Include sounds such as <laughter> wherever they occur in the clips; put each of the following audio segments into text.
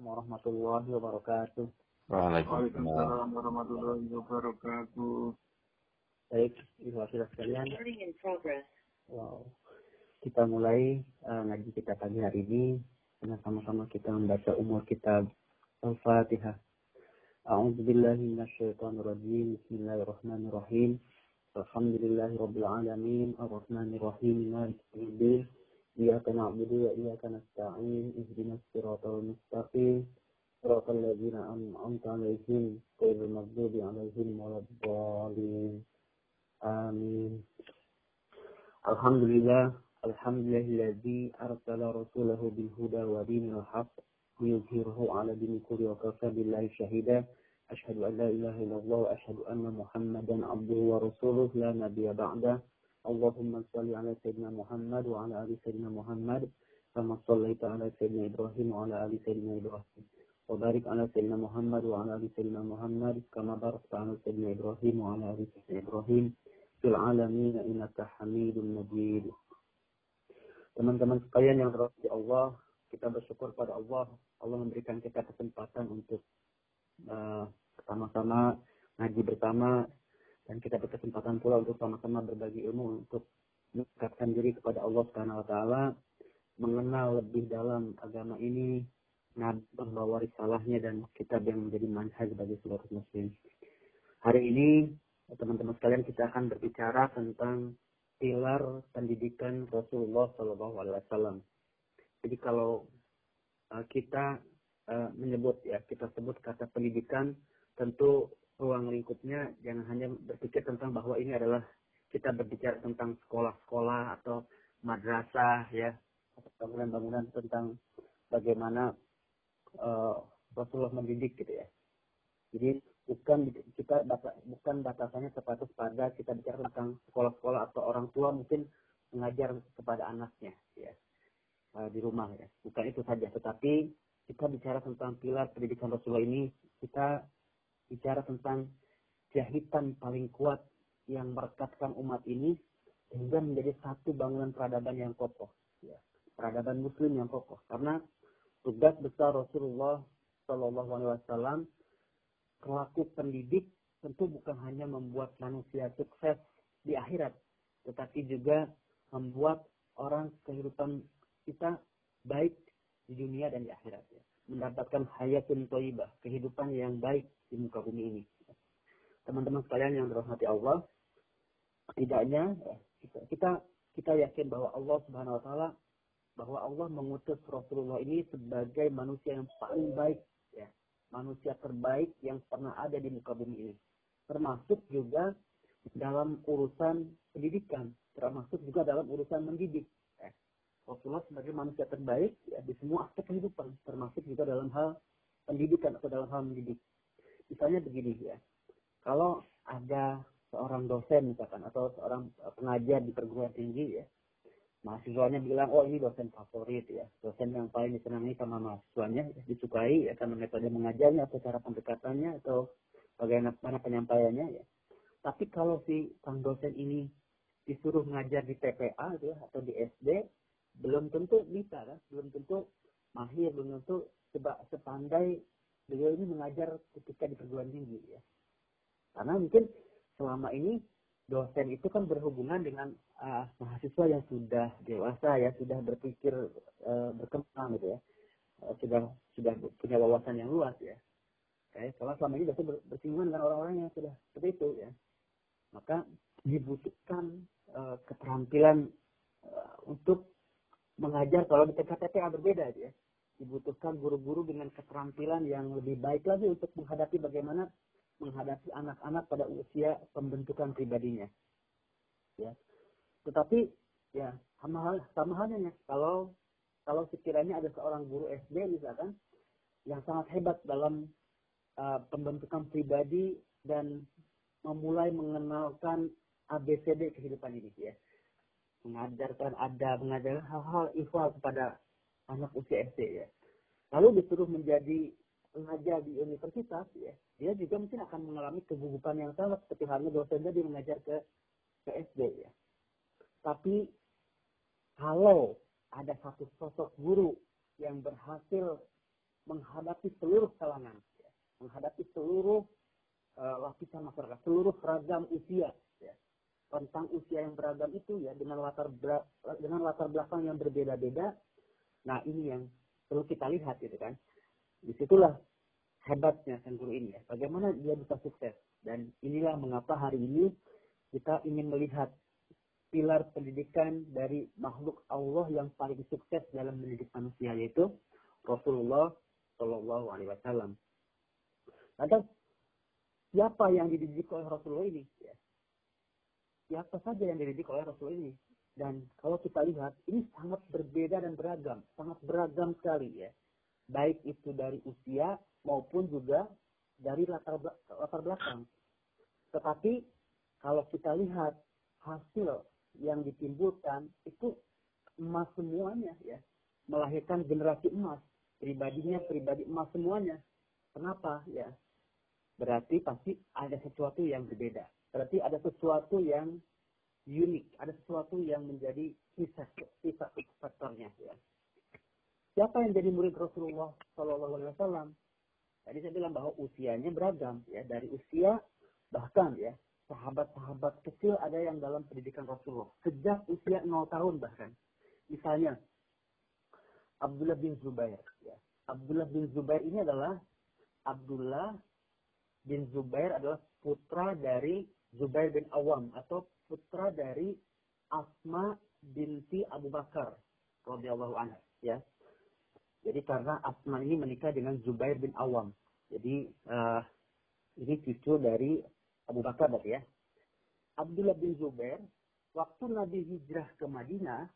warahmatullahi wabarakatuh. Waalaikumsalam warahmatullahi wabarakatuh. Baik, ibu sudah sekalian. Wow. Kita mulai uh, ngaji kita pagi hari ini dengan sama-sama kita membaca umur kitab Al-Fatihah. A'udzu billahi minasyaitonir rajim. Bismillahirrahmanirrahim. Alhamdulillahi rabbil alamin. Arrahmanir rahim. Maliki yaumiddin. إياك نعبد وإياك نستعين اهدنا الصراط المستقيم. صراط الذين أنعمت عليهم غير المغضوب عليهم ولا الضالين. آمين. الحمد لله الحمد لله الذي أرسل رسوله بالهدى ودين الحق ليظهره على دين الكفر وكفى بالله شهيدا. أشهد أن لا إله إلا الله وأشهد أن محمدا عبده ورسوله. لا نبي بعده. 'ala sayyidina Muhammad wa 'ala ali sayyidina Muhammad kama shallaita 'ala sayyidina Ibrahim wa 'ala ali sayyidina Ibrahim. وبارك على سيدنا محمد وعلى ال سيدنا محمد كما باركت على سيدنا ابراهيم وعلى ال سيدنا ابراهيم في العالمين انك حميد مجيد teman-teman sekalian yang dirahmati Allah kita bersyukur pada Allah Allah memberikan kita kesempatan untuk uh, sama-sama ngaji bersama dan kita berkesempatan pula untuk sama-sama berbagi ilmu untuk mendekatkan diri kepada Allah Subhanahu wa taala mengenal lebih dalam agama ini Nabi membawa risalahnya dan kitab yang menjadi manhaj bagi seluruh muslim. Hari ini, teman-teman sekalian, kita akan berbicara tentang pilar pendidikan Rasulullah Shallallahu Alaihi Wasallam. Jadi kalau uh, kita uh, menyebut ya, kita sebut kata pendidikan, tentu ruang lingkupnya jangan hanya berpikir tentang bahwa ini adalah kita berbicara tentang sekolah-sekolah atau madrasah ya, atau bangunan-bangunan tentang bagaimana uh, Rasulullah mendidik gitu ya. Jadi bukan kita bukan batasannya terpatus pada kita bicara tentang sekolah-sekolah atau orang tua mungkin mengajar kepada anaknya ya uh, di rumah ya. Bukan itu saja, tetapi kita bicara tentang pilar pendidikan Rasulullah ini kita bicara tentang jahitan paling kuat yang merekatkan umat ini sehingga menjadi satu bangunan peradaban yang kokoh ya. Peradaban muslim yang kokoh karena tugas besar Rasulullah Shallallahu Alaihi Wasallam pelaku pendidik tentu bukan hanya membuat manusia sukses di akhirat, tetapi juga membuat orang kehidupan kita baik di dunia dan di akhirat. Ya. Mendapatkan hayatun toibah, kehidupan yang baik di muka bumi ini. Teman-teman sekalian yang dirahmati Allah, tidaknya kita, kita kita yakin bahwa Allah Subhanahu Wa Taala bahwa Allah mengutus Rasulullah ini sebagai manusia yang paling baik ya manusia terbaik yang pernah ada di muka bumi ini termasuk juga dalam urusan pendidikan termasuk juga dalam urusan mendidik ya. Rasulullah sebagai manusia terbaik ya, di semua aspek kehidupan termasuk juga dalam hal pendidikan atau dalam hal mendidik misalnya begini ya. Kalau ada seorang dosen misalkan atau seorang pengajar di perguruan tinggi ya mahasiswanya bilang oh ini dosen favorit ya. Dosen yang paling disenangi sama mahasiswanya ya, disukai ya karena metode mengajarnya atau cara pendekatannya atau bagaimana penyampaiannya ya. Tapi kalau si sang dosen ini disuruh ngajar di TPA gitu ya, atau di SD belum tentu bisa kan? Belum tentu mahir belum tentu sepandai beliau ini mengajar ketika di perguruan tinggi ya. Karena mungkin selama ini dosen itu kan berhubungan dengan uh, mahasiswa yang sudah dewasa ya sudah berpikir uh, berkembang gitu ya. Uh, sudah sudah punya wawasan yang luas ya. Kayak kalau selama ini dosen bersinggungan dengan orang-orang yang sudah seperti itu ya. Maka dibutuhkan uh, keterampilan uh, untuk mengajar kalau di TKTPA berbeda ya dibutuhkan guru-guru dengan keterampilan yang lebih baik lagi untuk menghadapi bagaimana menghadapi anak-anak pada usia pembentukan pribadinya. Ya. Tetapi ya sama hal sama halnya kalau kalau sekiranya ada seorang guru SD misalkan yang sangat hebat dalam uh, pembentukan pribadi dan memulai mengenalkan ABCD kehidupan ini ya. Mengajarkan ada mengajarkan hal-hal ihwal kepada anak usia SD ya. Lalu disuruh menjadi mengajar di universitas ya dia juga mungkin akan mengalami kegugupan yang sama seperti halnya dosennya dia mengajar ke ke SD ya tapi kalau ada satu sosok guru yang berhasil menghadapi seluruh kalangan, ya. menghadapi seluruh uh, lapisan masyarakat, seluruh ragam usia. Ya. Tentang usia yang beragam itu ya dengan latar dengan latar belakang yang berbeda-beda. Nah ini yang perlu kita lihat gitu kan. Di situlah hebatnya Sang Guru ini ya. Bagaimana dia bisa sukses. Dan inilah mengapa hari ini kita ingin melihat pilar pendidikan dari makhluk Allah yang paling sukses dalam mendidik manusia yaitu Rasulullah Shallallahu Alaihi Wasallam. Lantas siapa yang dididik oleh Rasulullah ini? Ya. Siapa saja yang dididik oleh Rasulullah ini? Dan kalau kita lihat ini sangat berbeda dan beragam, sangat beragam sekali ya. Baik itu dari usia maupun juga dari latar, latar belakang. Tetapi kalau kita lihat hasil yang ditimbulkan itu emas semuanya ya. Melahirkan generasi emas. Pribadinya pribadi emas semuanya. Kenapa ya? Berarti pasti ada sesuatu yang berbeda. Berarti ada sesuatu yang unik ada sesuatu yang menjadi sifat sifat faktornya ya siapa yang jadi murid Rasulullah Shallallahu Alaihi Wasallam tadi saya bilang bahwa usianya beragam ya dari usia bahkan ya sahabat-sahabat kecil ada yang dalam pendidikan Rasulullah sejak usia 0 tahun bahkan. Misalnya Abdullah bin Zubair. Ya. Abdullah bin Zubair ini adalah Abdullah bin Zubair adalah putra dari Zubair bin Awam atau putra dari Asma binti Abu Bakar radhiyallahu anha ya. Jadi karena Asma ini menikah dengan Zubair bin Awam. Jadi uh, ini cucu dari Abu Bakar berarti ya. Abdullah bin Zubair, waktu Nabi hijrah ke Madinah,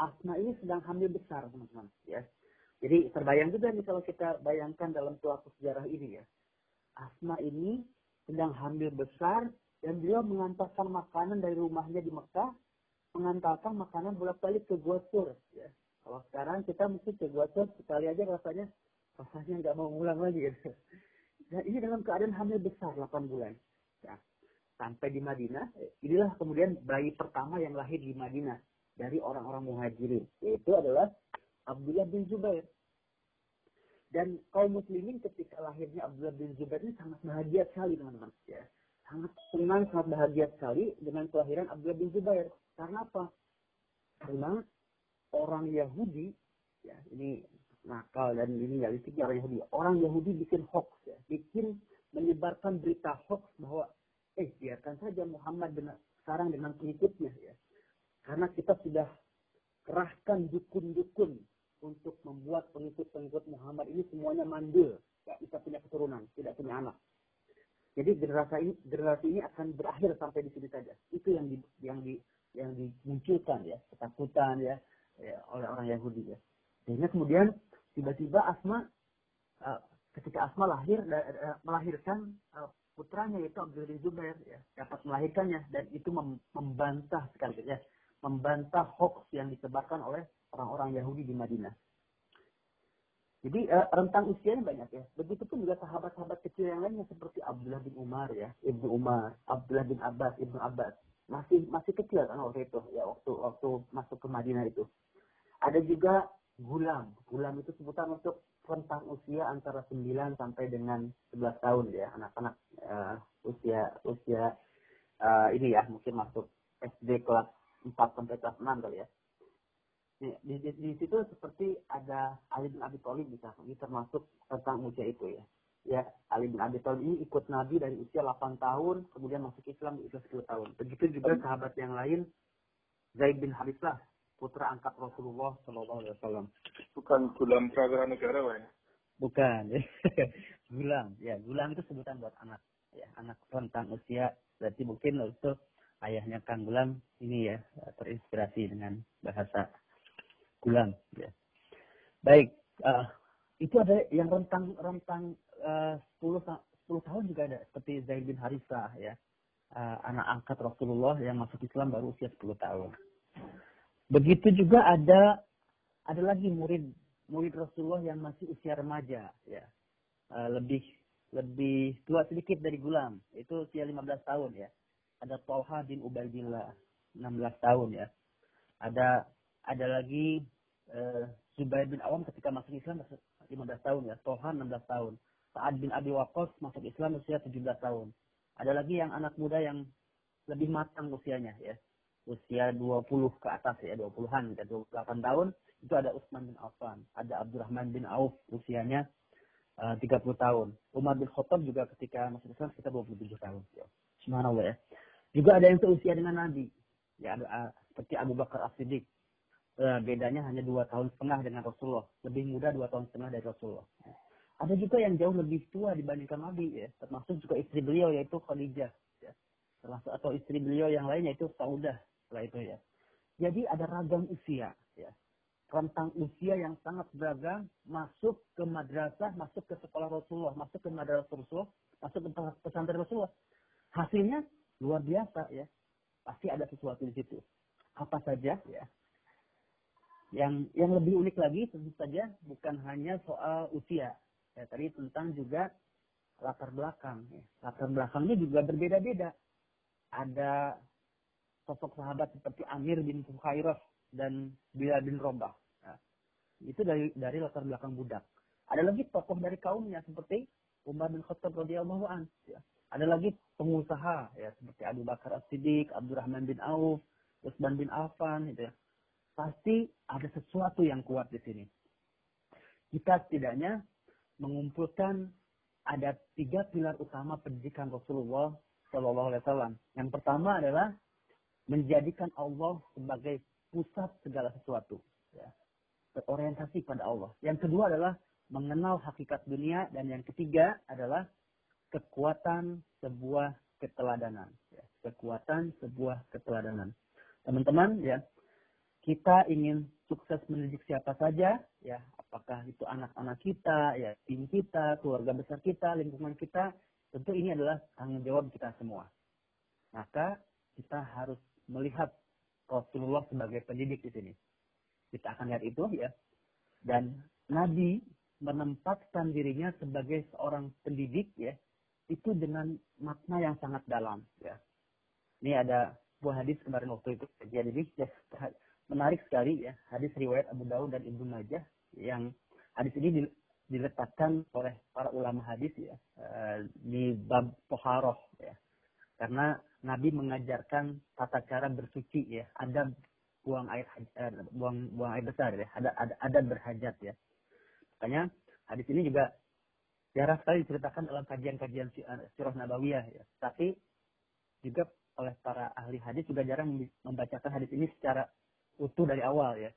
Asma ini sedang hamil besar, teman-teman. Ya. Jadi terbayang juga nih kalau kita bayangkan dalam suatu sejarah ini ya. Asma ini sedang hamil besar dan beliau mengantarkan makanan dari rumahnya di Mekah, mengantarkan makanan bolak-balik ke Gua Sur. Ya. Kalau sekarang kita mesti ke Gua Sur sekali aja rasanya rasanya nggak mau ngulang lagi. Gitu. Dan ini dalam keadaan hamil besar 8 bulan. Ya. Sampai di Madinah, inilah kemudian bayi pertama yang lahir di Madinah dari orang-orang muhajirin. Itu adalah Abdullah bin Zubair. Dan kaum muslimin ketika lahirnya Abdullah bin Zubair ini sangat bahagia sekali teman-teman. Ya. Sangat senang, sangat bahagia sekali dengan kelahiran Abdullah bin Zubair. Karena apa? Karena orang Yahudi, ya ini nakal dan ini nggak ya, orang Yahudi. Orang Yahudi bikin hoax, ya, bikin menyebarkan berita hoax bahwa eh biarkan saja Muhammad dengan, sekarang dengan pengikutnya ya. Karena kita sudah kerahkan dukun-dukun untuk membuat pengikut-pengikut Muhammad ini semuanya mandul, tidak bisa punya keturunan, tidak punya anak. Jadi generasi ini, generasi ini akan berakhir sampai di sini saja. Itu yang di, yang di, yang dimunculkan ya, ketakutan ya, ya oleh orang Yahudi ya. Sehingga kemudian tiba-tiba Asma uh, ketika Asma lahir uh, melahirkan uh, putranya yaitu Abdul Zubair ya, dapat melahirkannya dan itu membantah sekali ya, membantah hoax yang disebarkan oleh orang-orang Yahudi di Madinah. Jadi uh, rentang usianya banyak ya. Begitupun juga sahabat-sahabat kecil yang lainnya seperti Abdullah bin Umar ya, Ibnu Umar, Abdullah bin Abbas, Ibnu Abbas. Masih masih kecil kan waktu itu ya waktu waktu masuk ke Madinah itu. Ada juga gulam. Gulam itu sebutan untuk rentang usia antara 9 sampai dengan 11 tahun ya anak-anak uh, usia usia uh, ini ya mungkin masuk SD kelas 4 sampai kelas 6 kali ya. Di, di, di, di situ seperti ada Ali bin Abi Thalib bisa ini termasuk tentang usia itu ya. Ya, Ali bin Abi Thalib ini ikut Nabi dari usia 8 tahun, kemudian masuk Islam di usia 10 tahun. Begitu juga sahabat yang lain, Zaid bin Harithah, putra angkat Rasulullah Shallallahu Alaihi Wasallam. Bukan gulam praga negara, ya? Bukan, <laughs> gulam. Ya, gulam itu sebutan buat anak. Ya, anak rentang usia. Berarti mungkin itu ayahnya Kang Gulam ini ya terinspirasi dengan bahasa gulam. Ya. Baik, uh, itu ada yang rentang rentang uh, 10 10 tahun juga ada seperti Zaid bin Harithah ya. Uh, anak angkat Rasulullah yang masuk Islam baru usia 10 tahun. Begitu juga ada ada lagi murid murid Rasulullah yang masih usia remaja ya. Uh, lebih lebih tua sedikit dari Gulam, itu usia 15 tahun ya. Ada Tolha bin Ubaidillah 16 tahun ya. Ada ada lagi uh, Zubair bin Awam ketika masuk Islam 15 tahun ya. Toha 16 tahun. Sa'ad bin Abi Waqqas masuk Islam usia 17 tahun. Ada lagi yang anak muda yang lebih matang usianya ya. Usia 20 ke atas ya, 20-an, ya, 28 tahun. Itu ada Utsman bin Affan, ada Abdurrahman bin Auf usianya uh, 30 tahun. Umar bin Khattab juga ketika masuk Islam sekitar 27 tahun. Ya. Subhanallah ya. Juga ada yang seusia dengan Nabi. Ya, ada, seperti Abu Bakar As-Siddiq. Uh, bedanya hanya dua tahun setengah dengan Rasulullah. Lebih muda dua tahun setengah dari Rasulullah. Ada juga yang jauh lebih tua dibandingkan Nabi ya. Termasuk juga istri beliau yaitu Khadijah. Ya. Termasuk atau istri beliau yang lain yaitu Saudah setelah itu ya. Jadi ada ragam usia ya. Rentang usia yang sangat beragam masuk ke madrasah, masuk ke sekolah Rasulullah, masuk ke madrasah Rasulullah, masuk ke pesantren Rasulullah. Hasilnya luar biasa ya. Pasti ada sesuatu di situ. Apa saja ya. Yang yang lebih unik lagi tentu saja bukan hanya soal usia, Ya, tadi tentang juga latar belakang. Ya. Latar belakangnya juga berbeda-beda. Ada sosok sahabat seperti Amir bin Fuhairah dan Bilal bin Robah. Ya. Itu dari dari latar belakang budak. Ada lagi tokoh dari kaumnya seperti Umar bin Khattab radhiyallahu an. Ya. Ada lagi pengusaha ya seperti Abu Bakar As-Siddiq, Abdurrahman bin Auf, Utsman bin Affan gitu ya. Pasti ada sesuatu yang kuat di sini. Kita setidaknya mengumpulkan ada tiga pilar utama pendidikan Rasulullah Shallallahu Alaihi Wasallam. Yang pertama adalah menjadikan Allah sebagai pusat segala sesuatu, ya. berorientasi pada Allah. Yang kedua adalah mengenal hakikat dunia dan yang ketiga adalah kekuatan sebuah keteladanan, ya. kekuatan sebuah keteladanan. Teman-teman, ya kita ingin sukses mendidik siapa saja, ya apakah itu anak-anak kita, ya tim kita, keluarga besar kita, lingkungan kita, tentu ini adalah tanggung jawab kita semua. Maka kita harus melihat Rasulullah sebagai pendidik di sini. Kita akan lihat itu ya. Dan Nabi menempatkan dirinya sebagai seorang pendidik ya, itu dengan makna yang sangat dalam ya. Ini ada buah hadis kemarin waktu itu jadi ya, menarik sekali ya hadis riwayat Abu Dawud dan Ibnu Majah yang hadis ini diletakkan oleh para ulama hadis ya eh, di bab toharoh ya. Karena Nabi mengajarkan tata cara bersuci ya ada buang air eh, buang buang air besar ya ada ada ada berhajat ya. Makanya hadis ini juga jarang sekali diceritakan dalam kajian-kajian eh, sirah nabawiyah ya. Tapi juga oleh para ahli hadis juga jarang membacakan hadis ini secara utuh dari awal ya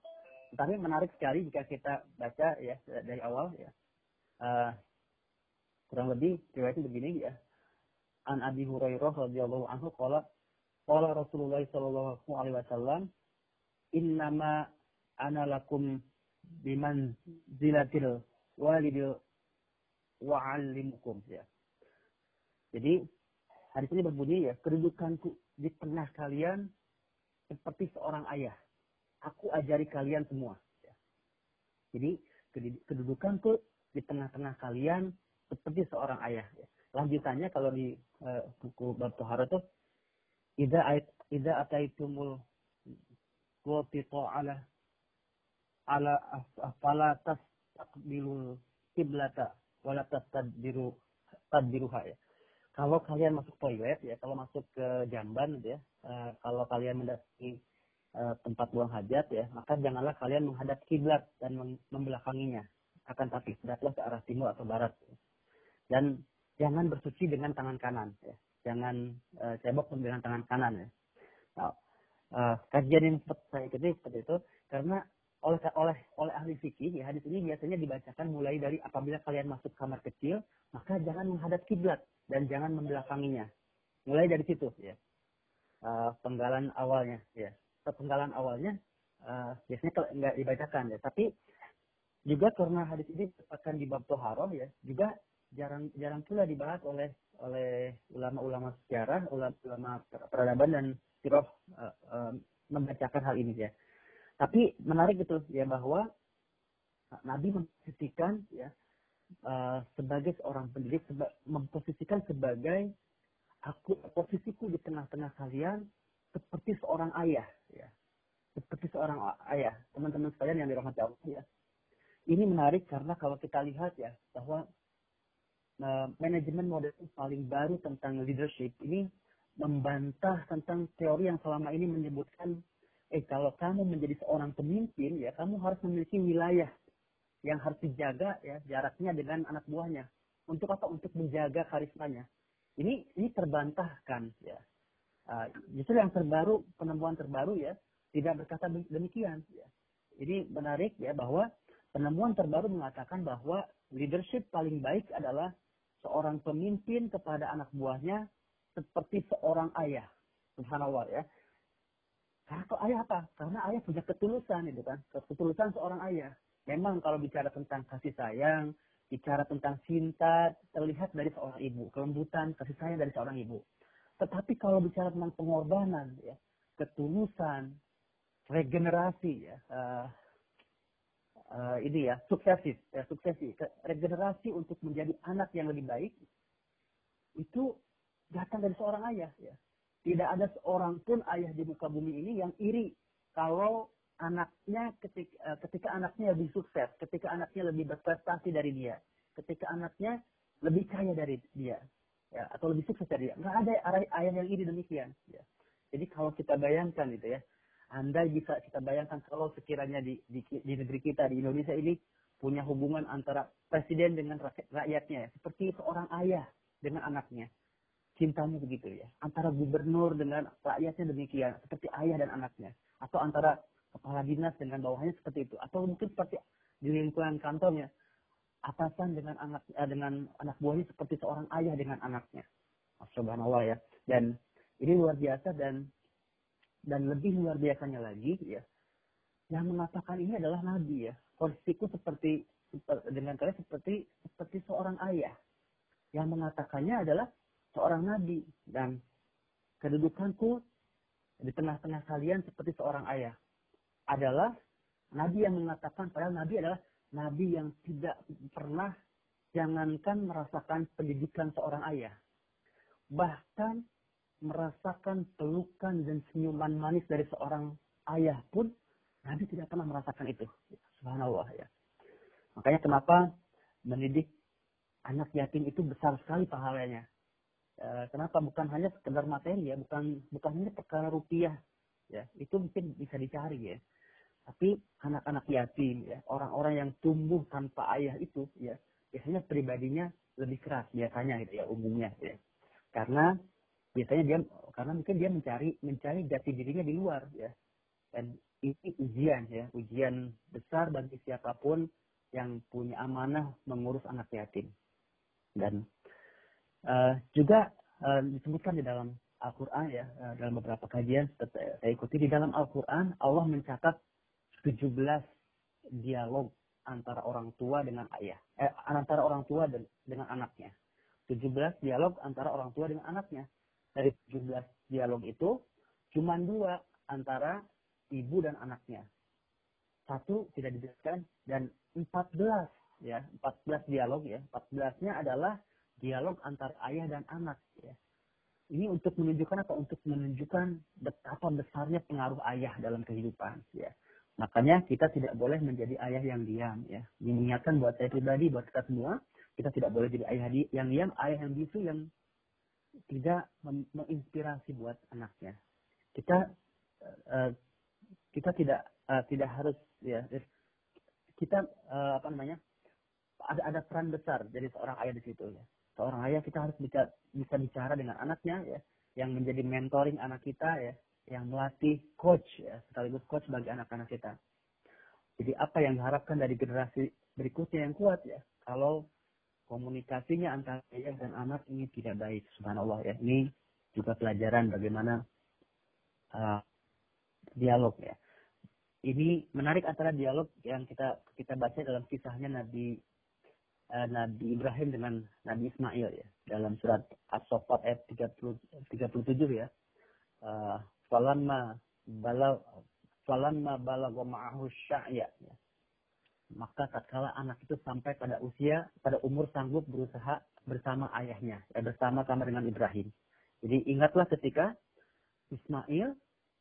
tapi menarik sekali jika kita baca ya dari awal ya. Uh, kurang lebih riwayatnya begini ya. An Abi Hurairah radhiyallahu anhu qala qala Rasulullah sallallahu alaihi wasallam innama ana lakum biman zilatil walidil wa'allimukum ya. Jadi hadis ini berbunyi ya, kedudukanku di tengah kalian seperti seorang ayah aku ajari kalian semua. Ya. Jadi kedudukan tuh di tengah-tengah kalian seperti seorang ayah. Ya. Lanjutannya kalau di uh, buku Bab Tohara tuh ida ida ataitumul qatita ala ala afala tastaqbilul kiblata wala tastadbiru tadbiruha ya. Kalau kalian masuk toilet ya, kalau masuk ke jamban gitu ya, uh, kalau kalian mendatangi Eh, tempat buang hajat ya, maka janganlah kalian menghadap kiblat dan membelakanginya. Akan tapi hendaklah ke arah timur atau barat. Dan jangan bersuci dengan tangan kanan ya. Jangan uh, cebok dengan tangan kanan ya. Nah, uh, kajian yang saya ikuti seperti itu karena oleh oleh oleh ahli fikih ya hadis ini biasanya dibacakan mulai dari apabila kalian masuk kamar kecil maka jangan menghadap kiblat dan jangan membelakanginya mulai dari situ ya uh, penggalan awalnya ya penggalan awalnya uh, biasanya kalau nggak dibacakan ya. Tapi juga karena hadis ini akan di bab toharoh ya, juga jarang jarang pula dibahas oleh oleh ulama-ulama sejarah, ulama peradaban dan siroh uh, uh, membacakan hal ini ya. Tapi menarik itu ya bahwa Nabi memposisikan ya uh, sebagai seorang pendidik seba, memposisikan sebagai aku posisiku di tengah-tengah kalian seperti seorang ayah ya. Seperti seorang ayah teman-teman sekalian yang dirahmati Allah ya. Ini menarik karena kalau kita lihat ya bahwa uh, manajemen model paling baru tentang leadership ini membantah tentang teori yang selama ini menyebutkan eh kalau kamu menjadi seorang pemimpin ya kamu harus memiliki wilayah yang harus dijaga ya jaraknya dengan anak buahnya. Untuk apa? Untuk menjaga karismanya. Ini ini terbantahkan ya uh, justru yang terbaru penemuan terbaru ya tidak berkata demikian ya ini menarik ya bahwa penemuan terbaru mengatakan bahwa leadership paling baik adalah seorang pemimpin kepada anak buahnya seperti seorang ayah. Subhanallah ya. Karena kok ayah apa? Karena ayah punya ketulusan itu kan. Ketulusan seorang ayah. Memang kalau bicara tentang kasih sayang, bicara tentang cinta, terlihat dari seorang ibu. Kelembutan, kasih sayang dari seorang ibu. Tetapi kalau bicara tentang pengorbanan, ya, ketulusan, regenerasi, ya, uh, uh, ini ya suksesif ya suksesi regenerasi untuk menjadi anak yang lebih baik itu datang dari seorang ayah ya. Tidak ada seorang pun ayah di muka bumi ini yang iri kalau anaknya ketika, uh, ketika anaknya lebih sukses ketika anaknya lebih berprestasi dari dia ketika anaknya lebih kaya dari dia ya atau lebih sukses dari dia nggak ada ayah yang iri demikian ya jadi kalau kita bayangkan gitu ya anda bisa kita bayangkan kalau sekiranya di, di, di negeri kita, di Indonesia ini, punya hubungan antara presiden dengan rakyatnya, ya. seperti seorang ayah dengan anaknya. Cintanya begitu ya. Antara gubernur dengan rakyatnya demikian, seperti ayah dan anaknya. Atau antara kepala dinas dengan bawahnya seperti itu. Atau mungkin seperti di lingkungan kantornya, atasan dengan anak eh, dengan anak buahnya seperti seorang ayah dengan anaknya. Subhanallah ya. Dan ini luar biasa dan dan lebih luar biasanya lagi ya yang mengatakan ini adalah nabi ya posisiku seperti dengan kalian seperti seperti seorang ayah yang mengatakannya adalah seorang nabi dan kedudukanku di tengah-tengah kalian seperti seorang ayah adalah nabi yang mengatakan padahal nabi adalah nabi yang tidak pernah jangankan merasakan pendidikan seorang ayah bahkan merasakan pelukan dan senyuman manis dari seorang ayah pun Nabi tidak pernah merasakan itu. Subhanallah ya. Makanya kenapa mendidik anak yatim itu besar sekali pahalanya. E, kenapa bukan hanya sekedar materi ya, bukan bukan hanya perkara rupiah ya, itu mungkin bisa dicari ya. Tapi anak-anak yatim ya, orang-orang yang tumbuh tanpa ayah itu ya, biasanya pribadinya lebih keras biasanya gitu ya umumnya ya. Karena biasanya dia karena mungkin dia mencari mencari jati dirinya di luar ya dan ini ujian ya ujian besar bagi siapa pun yang punya amanah mengurus anak yatim dan uh, juga uh, disebutkan di dalam Al-Quran ya uh, dalam beberapa kajian saya ikuti di dalam Al-Quran Allah mencatat 17 dialog antara orang tua dengan ayah eh, antara orang tua dan, dengan anaknya 17 dialog antara orang tua dengan anaknya dari 17 dialog itu cuma dua antara ibu dan anaknya. Satu tidak dijelaskan dan 14 ya, 14 dialog ya. 14-nya adalah dialog antara ayah dan anak ya. Ini untuk menunjukkan apa? Untuk menunjukkan betapa besarnya pengaruh ayah dalam kehidupan ya. Makanya kita tidak boleh menjadi ayah yang diam ya. Mengingatkan buat saya pribadi, buat kita semua, kita tidak boleh jadi ayah yang diam, ayah yang bisu yang tidak menginspirasi buat anaknya. Kita uh, kita tidak uh, tidak harus ya kita apa namanya ada ada peran besar dari seorang ayah di situ ya. Seorang ayah kita harus bisa bisa bicara dengan anaknya ya yang menjadi mentoring anak kita ya yang melatih coach ya sekaligus coach bagi anak-anak kita. Jadi apa yang diharapkan dari generasi berikutnya yang kuat ya kalau komunikasinya antara ayah dan anak ini tidak baik. Subhanallah ya. Ini juga pelajaran bagaimana uh, dialog ya. Ini menarik antara dialog yang kita kita baca dalam kisahnya Nabi uh, Nabi Ibrahim dengan Nabi Ismail ya dalam surat As-Saffat ayat 30, 37 ya. Uh, falamma bala falamma balagha ma'ahu sya'ya ya maka tatkala anak itu sampai pada usia pada umur sanggup berusaha bersama ayahnya ya, bersama sama dengan Ibrahim. Jadi ingatlah ketika Ismail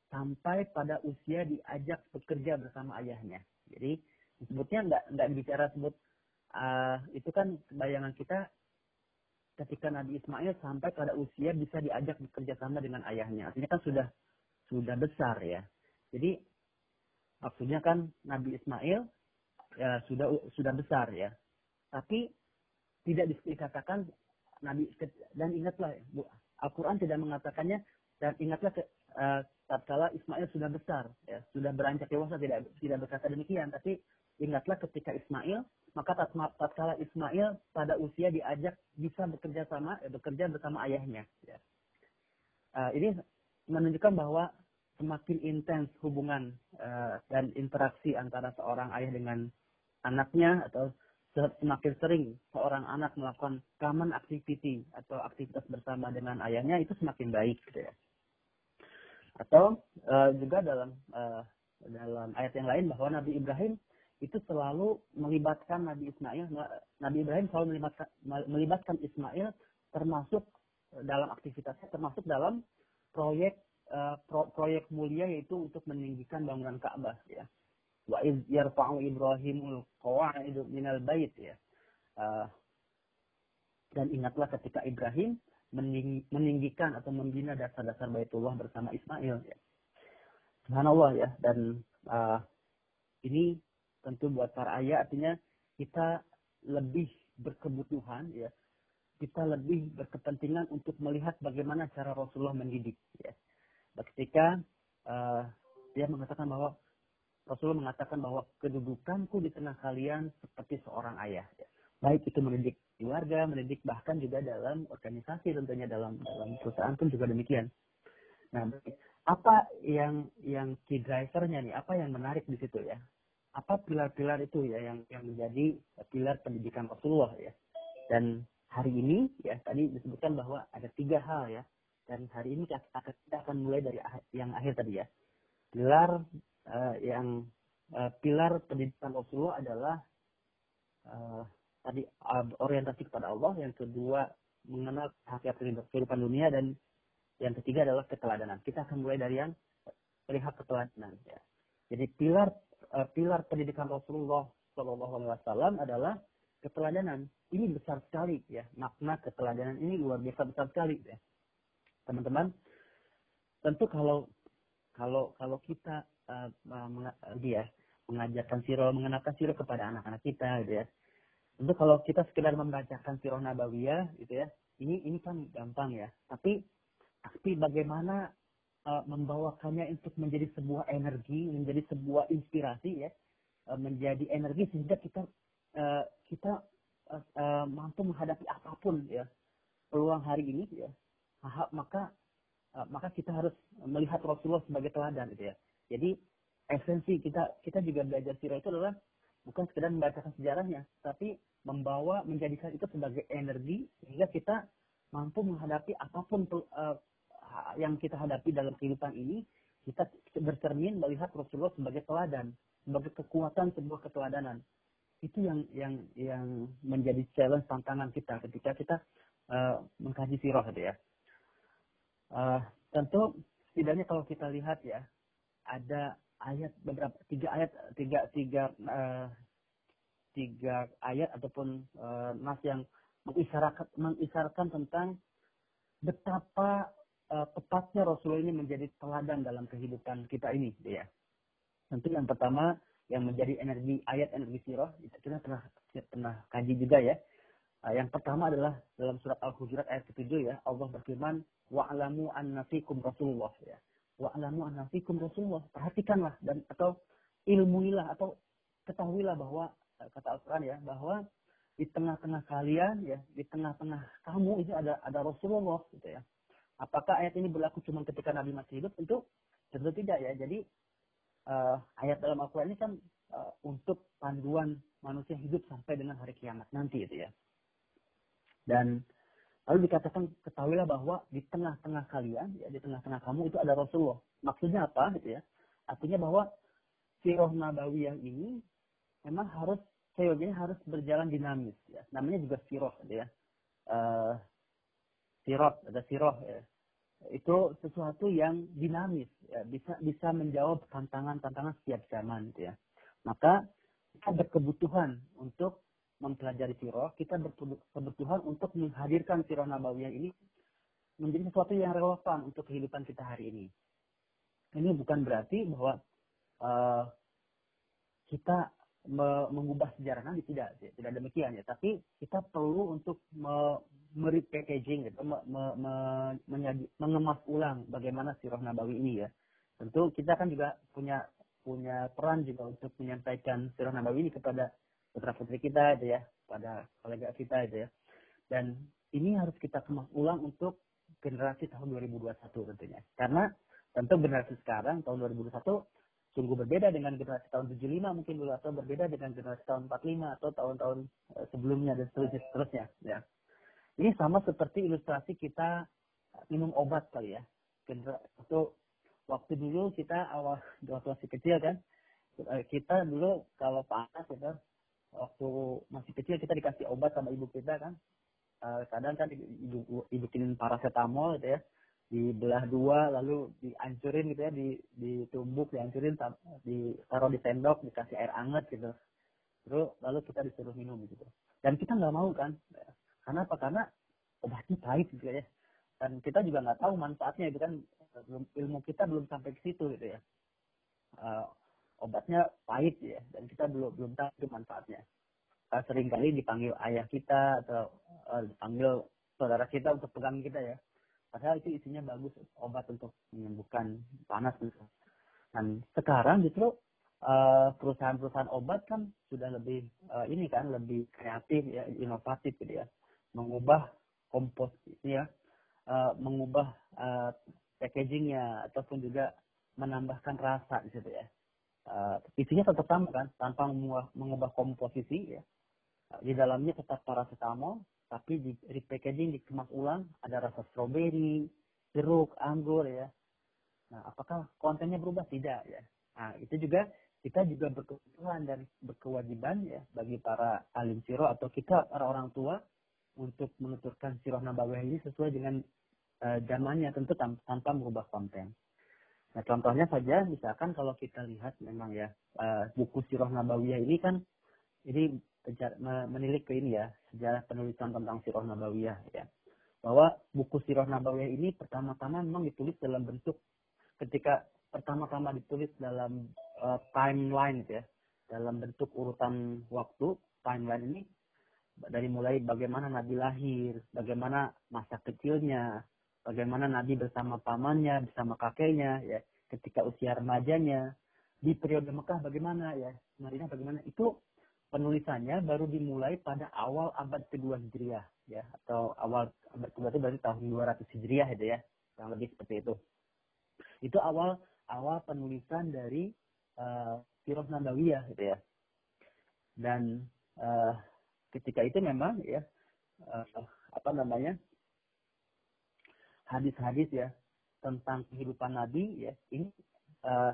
sampai pada usia diajak bekerja bersama ayahnya. Jadi Sebutnya enggak enggak bicara sebut uh, itu kan bayangan kita ketika Nabi Ismail sampai pada usia bisa diajak bekerja sama dengan ayahnya. Artinya kan sudah sudah besar ya. Jadi maksudnya kan Nabi Ismail ya, sudah sudah besar ya. Tapi tidak dikatakan Nabi dan ingatlah Al-Quran tidak mengatakannya dan ingatlah uh, tatkala Ismail sudah besar ya sudah beranjak dewasa tidak tidak berkata demikian tapi ingatlah ketika Ismail maka tatkala Ismail pada usia diajak bisa bekerja sama ya, bekerja bersama ayahnya ya. uh, ini menunjukkan bahwa semakin intens hubungan uh, dan interaksi antara seorang ayah dengan anaknya atau semakin sering seorang anak melakukan common activity atau aktivitas bersama dengan ayahnya itu semakin baik gitu ya. Atau uh, juga dalam uh, dalam ayat yang lain bahwa Nabi Ibrahim itu selalu melibatkan Nabi Ismail. Nabi Ibrahim selalu melibatkan, melibatkan Ismail termasuk dalam aktivitasnya, termasuk dalam proyek uh, pro, proyek mulia yaitu untuk meninggikan bangunan Ka'bah ya wa iz yarfa'u Ibrahimul qawa'idu minal bait ya. Uh, dan ingatlah ketika Ibrahim meninggikan atau membina dasar-dasar Baitullah bersama Ismail ya. Subhanallah ya dan uh, ini tentu buat para ayah artinya kita lebih berkebutuhan ya kita lebih berkepentingan untuk melihat bagaimana cara Rasulullah mendidik ya ketika uh, dia mengatakan bahwa Rasulullah mengatakan bahwa kedudukanku di tengah kalian seperti seorang ayah. Ya. Baik itu mendidik keluarga, mendidik bahkan juga dalam organisasi tentunya dalam dalam perusahaan pun juga demikian. Nah, apa yang yang key drivernya nih? Apa yang menarik di situ ya? Apa pilar-pilar itu ya yang yang menjadi pilar pendidikan Rasulullah ya? Dan hari ini ya tadi disebutkan bahwa ada tiga hal ya. Dan hari ini kita akan, mulai dari yang akhir tadi ya. Pilar uh, yang uh, pilar pendidikan Rasulullah adalah uh, tadi uh, orientasi kepada Allah, yang kedua mengenal hakikat kehidupan dunia dan yang ketiga adalah keteladanan. Kita akan mulai dari yang perihal keteladanan. Ya. Jadi pilar uh, pilar pendidikan Rasulullah Shallallahu Alaihi Wasallam adalah keteladanan. Ini besar sekali ya makna keteladanan ini luar biasa besar sekali ya teman-teman. Tentu kalau kalau kalau kita uh, dia mengajarkan siro, mengenalkan siro kepada anak-anak kita gitu ya. Tentu kalau kita sekedar membacakan siro nabawiyah gitu ya, ini ini kan gampang ya. Tapi tapi bagaimana uh, membawakannya untuk menjadi sebuah energi, menjadi sebuah inspirasi ya, uh, menjadi energi sehingga kita uh, kita uh, uh, mampu menghadapi apa pun ya peluang hari ini ya. Maka uh, maka kita harus melihat Rasulullah sebagai teladan gitu ya. Jadi esensi kita kita juga belajar sirah itu adalah bukan sekedar membacakan sejarahnya, tapi membawa menjadikan itu sebagai energi sehingga kita mampu menghadapi apa pun uh, yang kita hadapi dalam kehidupan ini, kita bercermin melihat Rasulullah sebagai teladan, sebagai kekuatan sebuah keteladanan. Itu yang yang yang menjadi challenge tantangan kita ketika kita uh, mengkaji sirah gitu ya. Uh, tentu setidaknya kalau kita lihat ya ada ayat beberapa tiga ayat tiga tiga uh, tiga ayat ataupun uh, nas yang mengisyaratkan mengisyaratkan tentang betapa uh, tepatnya Rasulullah ini menjadi teladan dalam kehidupan kita ini ya. Tentu yang pertama yang menjadi energi ayat energi sirah kita pernah pernah kaji juga ya. Uh, yang pertama adalah dalam surat Al-Hujurat ayat ke-7 ya, Allah berfirman, "Wa'lamu anna fikum Rasulullah" ya wa'lamu anna fikum Rasulullah. Perhatikanlah dan atau ilmuilah atau ketahuilah bahwa eh, kata Al-Qur'an ya bahwa di tengah-tengah kalian ya, di tengah-tengah kamu itu ada ada Rasulullah gitu ya. Apakah ayat ini berlaku cuma ketika Nabi masih hidup? Tentu tentu tidak ya. Jadi uh, ayat dalam Al-Qur'an ini kan uh, untuk panduan manusia hidup sampai dengan hari kiamat nanti itu ya. Dan Lalu dikatakan ketahuilah bahwa di tengah-tengah kalian, ya di tengah-tengah kamu itu ada Rasulullah. Maksudnya apa gitu ya? Artinya bahwa sirah nabawiyah ini memang harus seyogianya harus berjalan dinamis ya. Namanya juga sirah gitu ya. Uh, sirot ada sirah ya. Itu sesuatu yang dinamis ya, bisa bisa menjawab tantangan-tantangan setiap zaman gitu ya. Maka kita berkebutuhan untuk mempelajari sirah, kita berkebutuhan untuk menghadirkan sirah nabawiyah ini menjadi sesuatu yang relevan untuk kehidupan kita hari ini. Ini bukan berarti bahwa uh, kita me mengubah sejarah Nabi tidak, tidak demikian ya. Tapi kita perlu untuk me packaging gitu, me me me mengemas ulang bagaimana sirah nabawi ini ya. Tentu kita kan juga punya punya peran juga untuk menyampaikan sirah nabawi ini kepada putra putri kita itu ya, pada kolega kita itu ya. Dan ini harus kita kemas ulang untuk generasi tahun 2021 tentunya. Karena tentu generasi sekarang tahun 2021 sungguh berbeda dengan generasi tahun 75 mungkin dulu atau berbeda dengan generasi tahun 45 atau tahun-tahun eh, sebelumnya dan seterusnya, seterusnya ya. Ini sama seperti ilustrasi kita minum obat kali ya. Atau waktu dulu kita awal <laughs> waktu masih kecil kan eh, kita dulu kalau panas gitu waktu masih kecil kita dikasih obat sama ibu kita kan. Uh, kadang kan ibu bikinin paracetamol gitu ya. Dibelah dua lalu dihancurin gitu ya di ditumbuk dihancurin ditaruh di sendok dikasih air hangat gitu. Terus lalu kita disuruh minum gitu. Dan kita nggak mau kan. Karena apa? Karena obatnya pahit gitu ya. Dan kita juga nggak tahu manfaatnya itu kan. Ilmu kita belum sampai ke situ gitu ya. Uh, obatnya pahit ya dan kita belum belum tahu itu manfaatnya. Uh, sering kali dipanggil ayah kita atau uh, dipanggil saudara kita untuk pegang kita ya. Padahal itu isinya bagus obat untuk menyembuhkan panas gitu. Dan sekarang justru perusahaan-perusahaan obat kan sudah lebih uh, ini kan lebih kreatif ya inovatif gitu ya. Mengubah kompos ya uh, mengubah uh, packagingnya ataupun juga menambahkan rasa di situ ya uh, isinya tetap sama kan tanpa mengubah, komposisi ya. Di dalamnya tetap paracetamol tapi di repackaging dikemas ulang ada rasa stroberi jeruk anggur ya. Nah apakah kontennya berubah? Tidak ya. Nah itu juga kita juga berkebutuhan dan berkewajiban ya bagi para alim siro atau kita para orang tua untuk menuturkan sirah nabawiyah ini sesuai dengan uh, zamannya tentu tanpa merubah konten. Nah contohnya saja misalkan kalau kita lihat memang ya uh, buku Sirah Nabawiyah ini kan ini menilik ke ini ya sejarah penulisan tentang Sirah Nabawiyah ya. Bahwa buku Sirah Nabawiyah ini pertama-tama memang ditulis dalam bentuk ketika pertama-tama ditulis dalam uh, timeline ya dalam bentuk urutan waktu timeline ini dari mulai bagaimana Nabi lahir bagaimana masa kecilnya bagaimana Nabi bersama pamannya, bersama kakeknya, ya, ketika usia remajanya, di periode Mekah bagaimana ya, Madinah bagaimana itu penulisannya baru dimulai pada awal abad kedua Hijriah ya atau awal abad kedua itu berarti tahun 200 Hijriah itu ya, yang lebih seperti itu. Itu awal awal penulisan dari uh, Sirah Nabawiyah gitu ya. Dan uh, ketika itu memang ya uh, apa namanya hadis-hadis ya tentang kehidupan Nabi ya ini uh,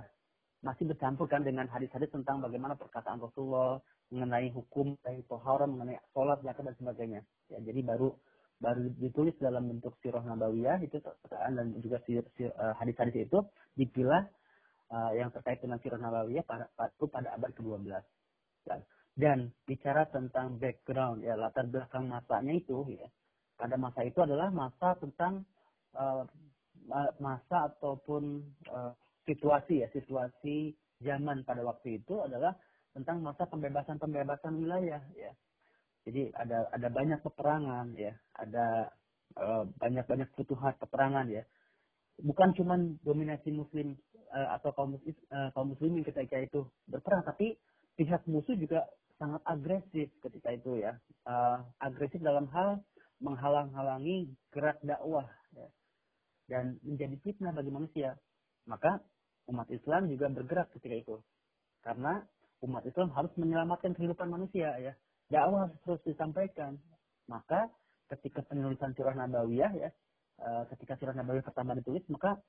masih bercampur kan dengan hadis-hadis tentang bagaimana perkataan Rasulullah mengenai hukum, mengenai tohara, mengenai sholat, zakat dan sebagainya. Ya, jadi baru baru ditulis dalam bentuk sirah nabawiyah itu perkataan dan juga sir, sir, uh, hadis-hadis itu dipilah uh, yang terkait dengan sirah nabawiyah pada, pada, pada abad ke-12. Dan, dan bicara tentang background ya latar belakang masanya itu ya pada masa itu adalah masa tentang uh, masa ataupun uh, situasi ya situasi zaman pada waktu itu adalah tentang masa pembebasan-pembebasan wilayah ya. Jadi ada ada banyak peperangan ya, ada uh, banyak-banyak futuhat peperangan ya. Bukan cuma dominasi muslim atau kaum muslim, kaum muslimin ketika itu berperang, tapi pihak musuh juga sangat agresif ketika itu ya. Agresif dalam hal menghalang-halangi gerak dakwah dan menjadi fitnah bagi manusia. Maka umat Islam juga bergerak ketika itu. Karena umat Islam harus menyelamatkan kehidupan manusia ya. Dakwah harus terus disampaikan. Maka ketika penulisan Sirah Nabawiyah ya, uh, ketika Sirah Nabawiyah pertama ditulis, maka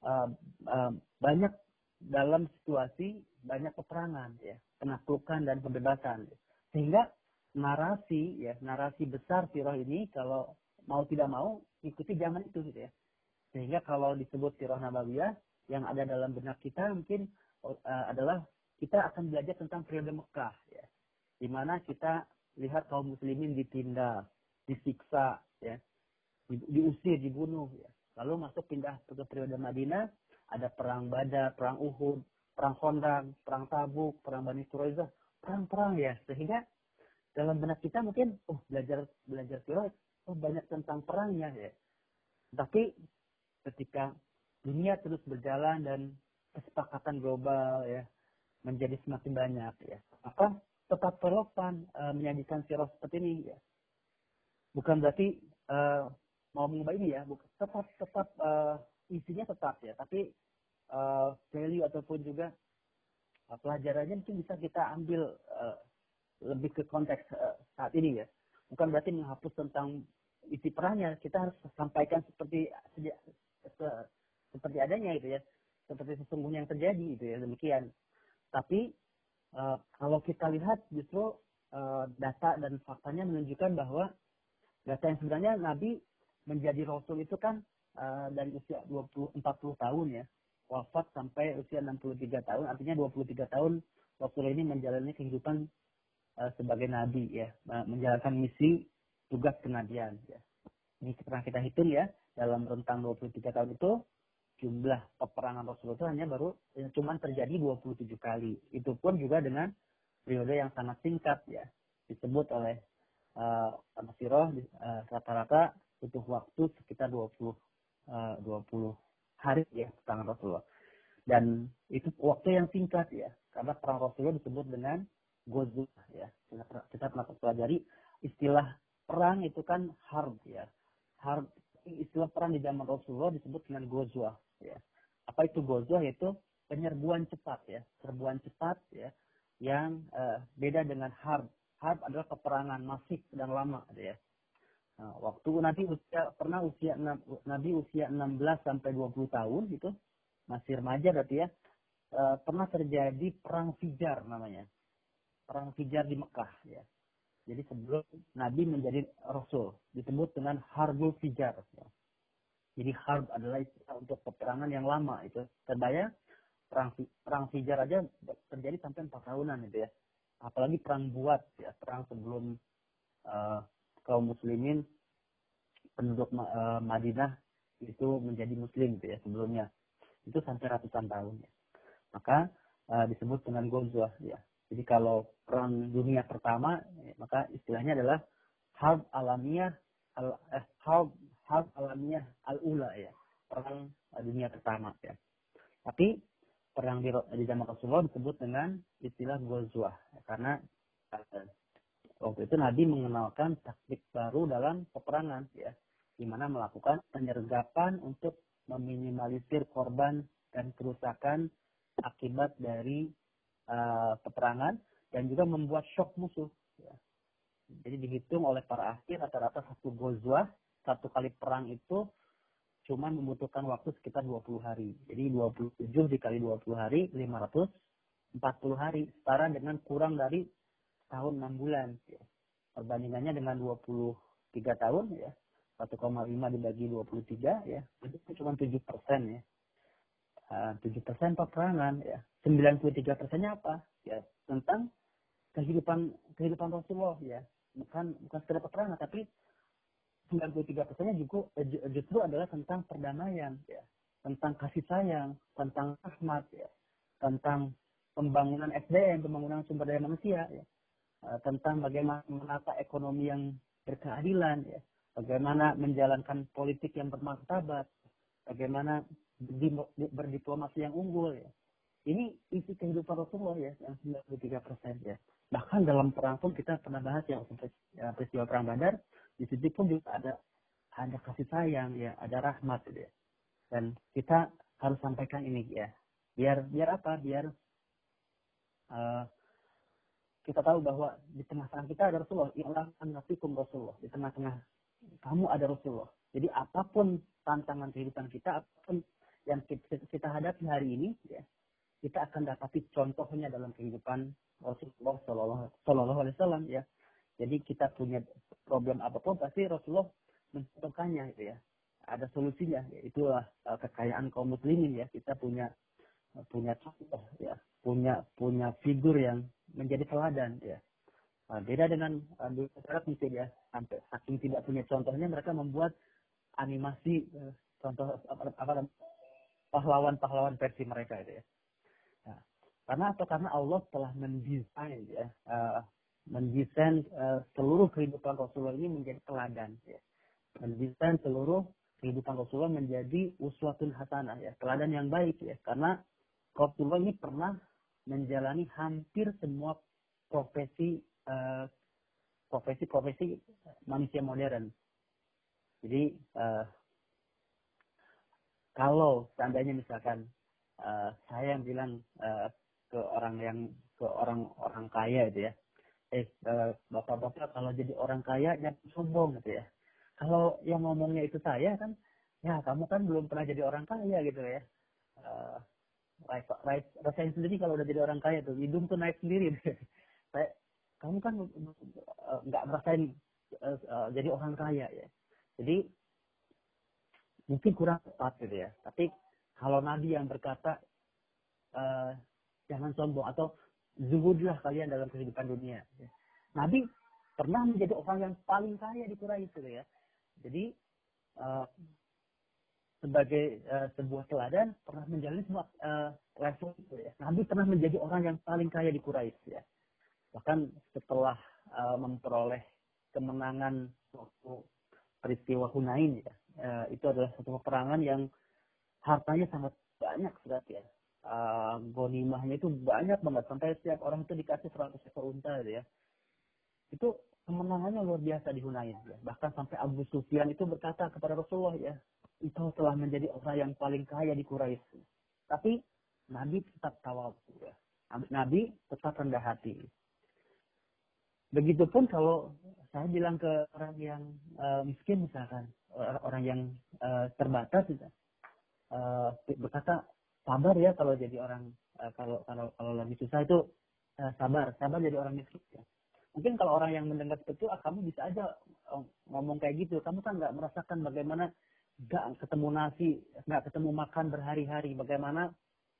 uh, uh, banyak dalam situasi banyak peperangan ya, penaklukan dan pembebasan. Sehingga narasi ya, narasi besar Sirah ini kalau mau tidak mau ikuti zaman itu gitu ya. Sehingga kalau disebut sirah nabawiyah yang ada dalam benak kita mungkin uh, adalah kita akan belajar tentang periode Mekah ya. Di mana kita lihat kaum muslimin ditindas, disiksa ya, di- diusir, dibunuh ya. Lalu masuk pindah ke periode Madinah, ada perang Badar, perang Uhud, perang Khandaq, perang Tabuk, perang Bani Quraidah, perang-perang ya. Sehingga dalam benak kita mungkin oh belajar belajar sirah oh banyak tentang perangnya ya. Tapi ketika dunia terus berjalan dan kesepakatan global ya menjadi semakin banyak ya. Maka tetap relevan eh, menyajikan sirah seperti ini ya. Bukan berarti eh, mau mengubah ini ya, bukan tetap tetap eh, isinya tetap ya, tapi eh, value ataupun juga pelajarannya mungkin bisa kita ambil eh, lebih ke konteks eh, saat ini ya. Bukan berarti menghapus tentang isi perangnya, kita harus sampaikan seperti sedia- se- seperti adanya gitu ya, seperti sesungguhnya yang terjadi gitu ya demikian. Tapi eh, kalau kita lihat justru eh, data dan faktanya menunjukkan bahwa data yang sebenarnya Nabi menjadi Rasul itu kan eh, dari usia 20 40 tahun ya. Wafat sampai usia 63 tahun. Artinya 23 tahun Rasul ini menjalani kehidupan eh, sebagai Nabi ya. Eh, menjalankan misi tugas kenabian ya. Ini pernah kita hitung ya. Dalam rentang 23 tahun itu jumlah peperangan Rasul itu hanya baru eh, cuman terjadi 27 kali. Itu pun juga dengan periode yang sangat singkat ya. Disebut oleh uh, Siroh uh, rata-rata butuh waktu sekitar 20 uh, 20 hari ya tangan Rasulullah. Dan itu waktu yang singkat ya, karena perang Rasulullah disebut dengan Gozu ya. Kita, kita pernah pelajari istilah perang itu kan harb ya. Harb istilah perang di zaman Rasulullah disebut dengan Gozwa ya. Apa itu Gozwa yaitu penyerbuan cepat ya, serbuan cepat ya yang eh, beda dengan harb. Harb adalah peperangan masif dan lama ya. Nah, waktu Nabi usia pernah usia Nabi usia 16 sampai 20 tahun gitu, masih remaja berarti ya. eh, pernah terjadi perang Fijar namanya. Perang Fijar di Mekah ya. Jadi sebelum Nabi menjadi Rasul disebut dengan Harbul Fijar. ya. Jadi Harb adalah istilah untuk peperangan yang lama itu. Terbayang perang perang Fijar aja terjadi sampai empat tahunan itu ya. Apalagi perang Buat ya, perang sebelum eh, kaum muslimin penduduk eh, Madinah itu menjadi muslim gitu ya sebelumnya. Itu sampai ratusan tahun ya. Maka eh, disebut dengan Ghazwah ya. Jadi kalau perang dunia pertama ya, maka istilahnya adalah harb alamiah al eh, harb harb alamiah al-ula ya. Perang eh, dunia pertama ya. Tapi perang di, di zaman Rasulullah disebut dengan istilah Ghazwah ya, karena eh, waktu itu Nabi mengenalkan taktik baru dalam peperangan ya di mana melakukan penyergapan untuk meminimalisir korban dan kerusakan akibat dari uh, peperangan dan juga membuat shock musuh ya. jadi dihitung oleh para ahli rata-rata satu gozwah satu kali perang itu cuma membutuhkan waktu sekitar 20 hari. Jadi 27 dikali 20 hari 540 hari. Setara dengan kurang dari tahun 6 bulan ya. perbandingannya dengan 23 tahun ya. 1,5 dibagi 23 ya. Itu cuma 7 persen ya. Ah, 7 persen peperangan ya 93 persennya apa? Ya tentang kehidupan kehidupan Rasulullah ya. Bukan bukan sekedar peperangan tapi 93 persennya juga eh, ju- justru adalah tentang perdamaian ya. Tentang kasih sayang tentang rahmat ya. Tentang pembangunan SDM pembangunan sumber daya manusia ya. Eh, tentang bagaimana menata ekonomi yang berkeadilan ya. Bagaimana menjalankan politik yang bermartabat. Bagaimana berdi- berdiplomasi yang unggul ya ini isi kehidupan Rasulullah ya yang 93 persen ya. Bahkan dalam perang pun kita pernah bahas ya ya, peristiwa perang Badar di situ pun juga ada ada kasih sayang ya ada rahmat gitu ya. Dan kita harus sampaikan ini ya biar biar apa? Biar eh, kita tahu bahwa di tengah-tengah kita ada Rasulullah ialah nafikum Rasulullah. Di tengah-tengah kamu ada Rasulullah. Jadi apa pun tantangan kehidupan kita apa pun yang kita hadapi hari ini ya kita akan dapati contohnya dalam kehidupan Rasulullah Shallallahu Alaihi Wasallam ya. Jadi kita punya problem apa pun pasti Rasulullah mencontohkannya gitu ya. Ada solusinya. Ya. Itulah uh, kekayaan kaum muslimin ya. Kita punya punya contoh ya, punya punya figur yang menjadi teladan ya. Nah, beda dengan di Arab misalnya sampai saking tidak punya contohnya mereka membuat animasi contoh apa pahlawan-pahlawan versi mereka itu ya. Karena atau karena Allah telah mendesain ya, uh, mendesain uh, seluruh kehidupan Rasulullah ini menjadi teladan ya. Mendesain seluruh kehidupan Rasulullah menjadi uswatun hasanah ya, teladan yang baik ya. Karena Rasulullah ini pernah menjalani hampir semua profesi uh, profesi-profesi manusia modern. Jadi uh, kalau seandainya misalkan uh, saya yang bilang uh, ke orang yang ke orang-orang kaya itu ya, eh uh, bapak-bapak kalau jadi orang kaya jangan sombong gitu ya. Kalau yang ngomongnya itu saya kan, ya kamu kan belum pernah jadi orang kaya gitu ya. Uh, right, right, rasain sendiri kalau udah jadi orang kaya tuh hidung tuh naik sendiri. <laughs> saya, kamu kan nggak uh, merasain uh, uh, jadi orang kaya ya. Jadi mungkin kurang tepat gitu ya. Tapi kalau Nabi yang berkata uh, jangan sombong atau zuhudlah kalian dalam kehidupan dunia. Ya. Nabi pernah menjadi orang yang paling kaya di Quraisy ya. Jadi uh, sebagai uh, sebuah teladan pernah menjalani semua uh, level itu ya. Nabi pernah menjadi orang yang paling kaya di Quraisy ya. Bahkan setelah uh, memperoleh kemenangan waktu peristiwa Hunain ya, uh, itu adalah satu peperangan yang hartanya sangat banyak sudah ya. Uh, gonimahnya itu banyak banget sampai setiap orang itu dikasih 100 ekor unta gitu ya. Itu kemenangannya luar biasa di Hunain ya. Bahkan sampai Abu Sufyan itu berkata kepada Rasulullah ya, itu telah menjadi orang yang paling kaya di Quraisy. Tapi Nabi tetap tawadu ya. Nabi tetap rendah hati. Begitupun kalau saya bilang ke orang yang uh, miskin misalkan, orang yang uh, terbatas uh, berkata sabar ya kalau jadi orang uh, kalau kalau kalau lagi susah itu uh, sabar. Sabar jadi orang miskin ya. mungkin kalau orang yang mendengar seperti itu ah, kamu bisa aja oh, ngomong kayak gitu. Kamu kan nggak merasakan bagaimana nggak ketemu nasi nggak ketemu makan berhari-hari. Bagaimana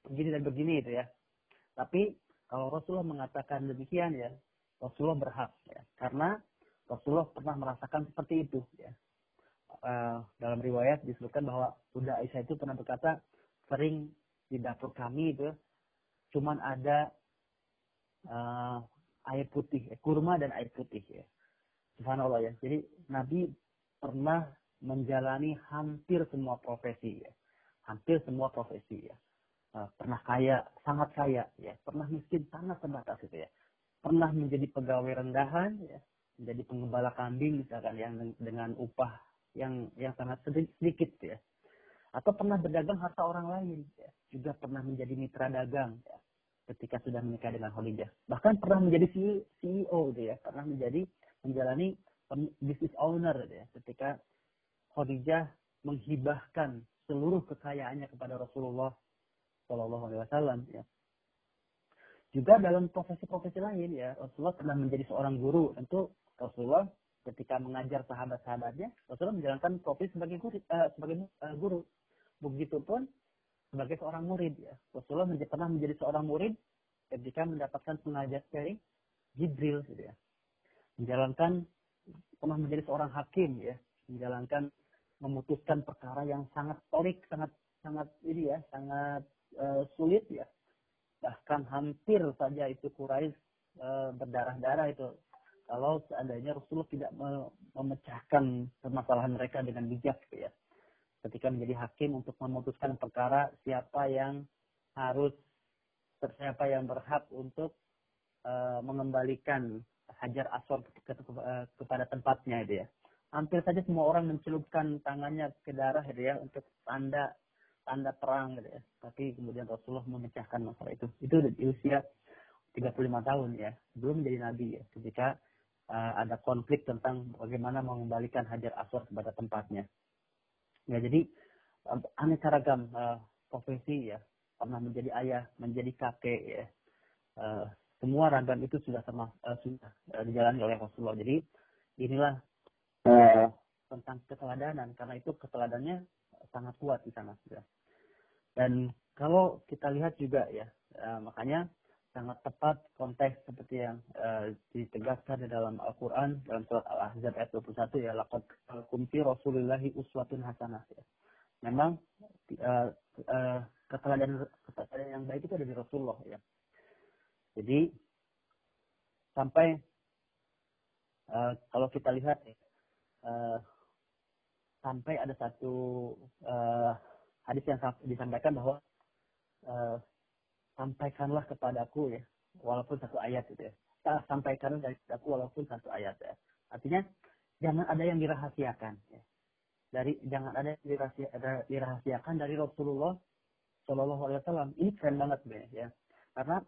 begini dan begini itu ya. Tapi kalau Rasulullah mengatakan demikian ya Rasulullah berhak ya. Karena Rasulullah pernah merasakan seperti itu ya. Dalam riwayat disebutkan bahwa Bunda Aisyah itu pernah berkata sering di dapur kami itu cuman ada uh, air putih, eh, kurma dan air putih ya. Subhanallah ya. Jadi Nabi pernah menjalani hampir semua profesi ya. Hampir semua profesi ya. Uh, pernah kaya, sangat kaya ya. Pernah miskin, sangat terbatas itu ya. Pernah menjadi pegawai rendahan ya. Menjadi pengembala kambing misalkan yang dengan upah yang yang sangat sedikit ya atau pernah berdagang harta orang lain ya. juga pernah menjadi mitra dagang ya. ketika sudah menikah dengan Khadijah bahkan pernah menjadi CEO gitu ya pernah menjadi menjalani business owner gitu ya ketika Khadijah menghibahkan seluruh kekayaannya kepada Rasulullah Shallallahu Alaihi Wasallam ya juga dalam profesi-profesi lain ya Rasulullah pernah menjadi seorang guru tentu Rasulullah ketika mengajar sahabat-sahabatnya, Rasulullah menjalankan profesi sebagai guru, uh, sebagai uh, guru. Begitupun sebagai seorang murid ya. Rasulullah pernah menjadi seorang murid ketika mendapatkan pengajar dari Jibril gitu ya. Menjalankan pernah menjadi seorang hakim ya, menjalankan memutuskan perkara yang sangat torik, sangat sangat ini ya, sangat uh, sulit ya. Bahkan hampir saja itu Quraisy uh, berdarah-darah itu kalau seandainya Rasulullah tidak memecahkan permasalahan mereka dengan bijak gitu ya. Ketika menjadi hakim untuk memutuskan perkara siapa yang harus siapa yang berhak untuk uh, mengembalikan hajar aswad ke, ke, uh, kepada tempatnya itu ya. Hampir saja semua orang mencelupkan tangannya ke darah gitu ya untuk tanda tanda perang gitu ya. Tapi kemudian Rasulullah memecahkan masalah itu. Itu di usia 35 tahun ya, belum menjadi nabi ya. Ketika uh, ada konflik tentang bagaimana mengembalikan hajar aswad kepada tempatnya. Ya, jadi aneka ragam uh, profesi ya, pernah menjadi ayah, menjadi kakek ya. Uh, semua ragam itu sudah sama uh, sudah uh, dijalani oleh Rasulullah. Jadi inilah uh, tentang keteladanan karena itu keteladannya sangat kuat di sana. Ya. Dan kalau kita lihat juga ya, uh, makanya sangat tepat konteks seperti yang uh, ditegaskan di dalam Al-Quran dalam surat Al-Ahzab ayat 21 ya laqad kunti rasulillahi uswatun hasanah ya. Memang uh, uh, keteladanan keteladanan yang baik itu ada di Rasulullah ya. Jadi sampai uh, kalau kita lihat uh, sampai ada satu uh, hadis yang disampaikan bahwa uh, sampaikanlah kepadaku ya walaupun satu ayat itu ya. Sampaikan dari aku walaupun satu ayat ya. Artinya jangan ada yang dirahasiakan ya. dari jangan ada yang dirahasia, dirahasiakan dari Rasulullah Shallallahu Alaihi Wasallam. Ini keren banget ya. Karena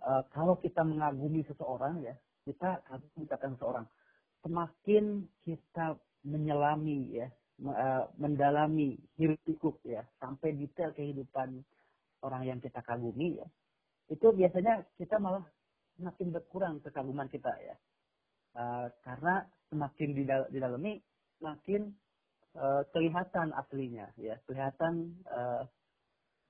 uh, kalau kita mengagumi seseorang ya kita kagumi akan seseorang. Semakin kita menyelami ya uh, mendalami hirup pikuk ya sampai detail kehidupan orang yang kita kagumi ya itu biasanya kita malah semakin berkurang kekaguman kita ya. Uh, karena semakin didal didalami makin uh, kelihatan aslinya ya kelihatan uh,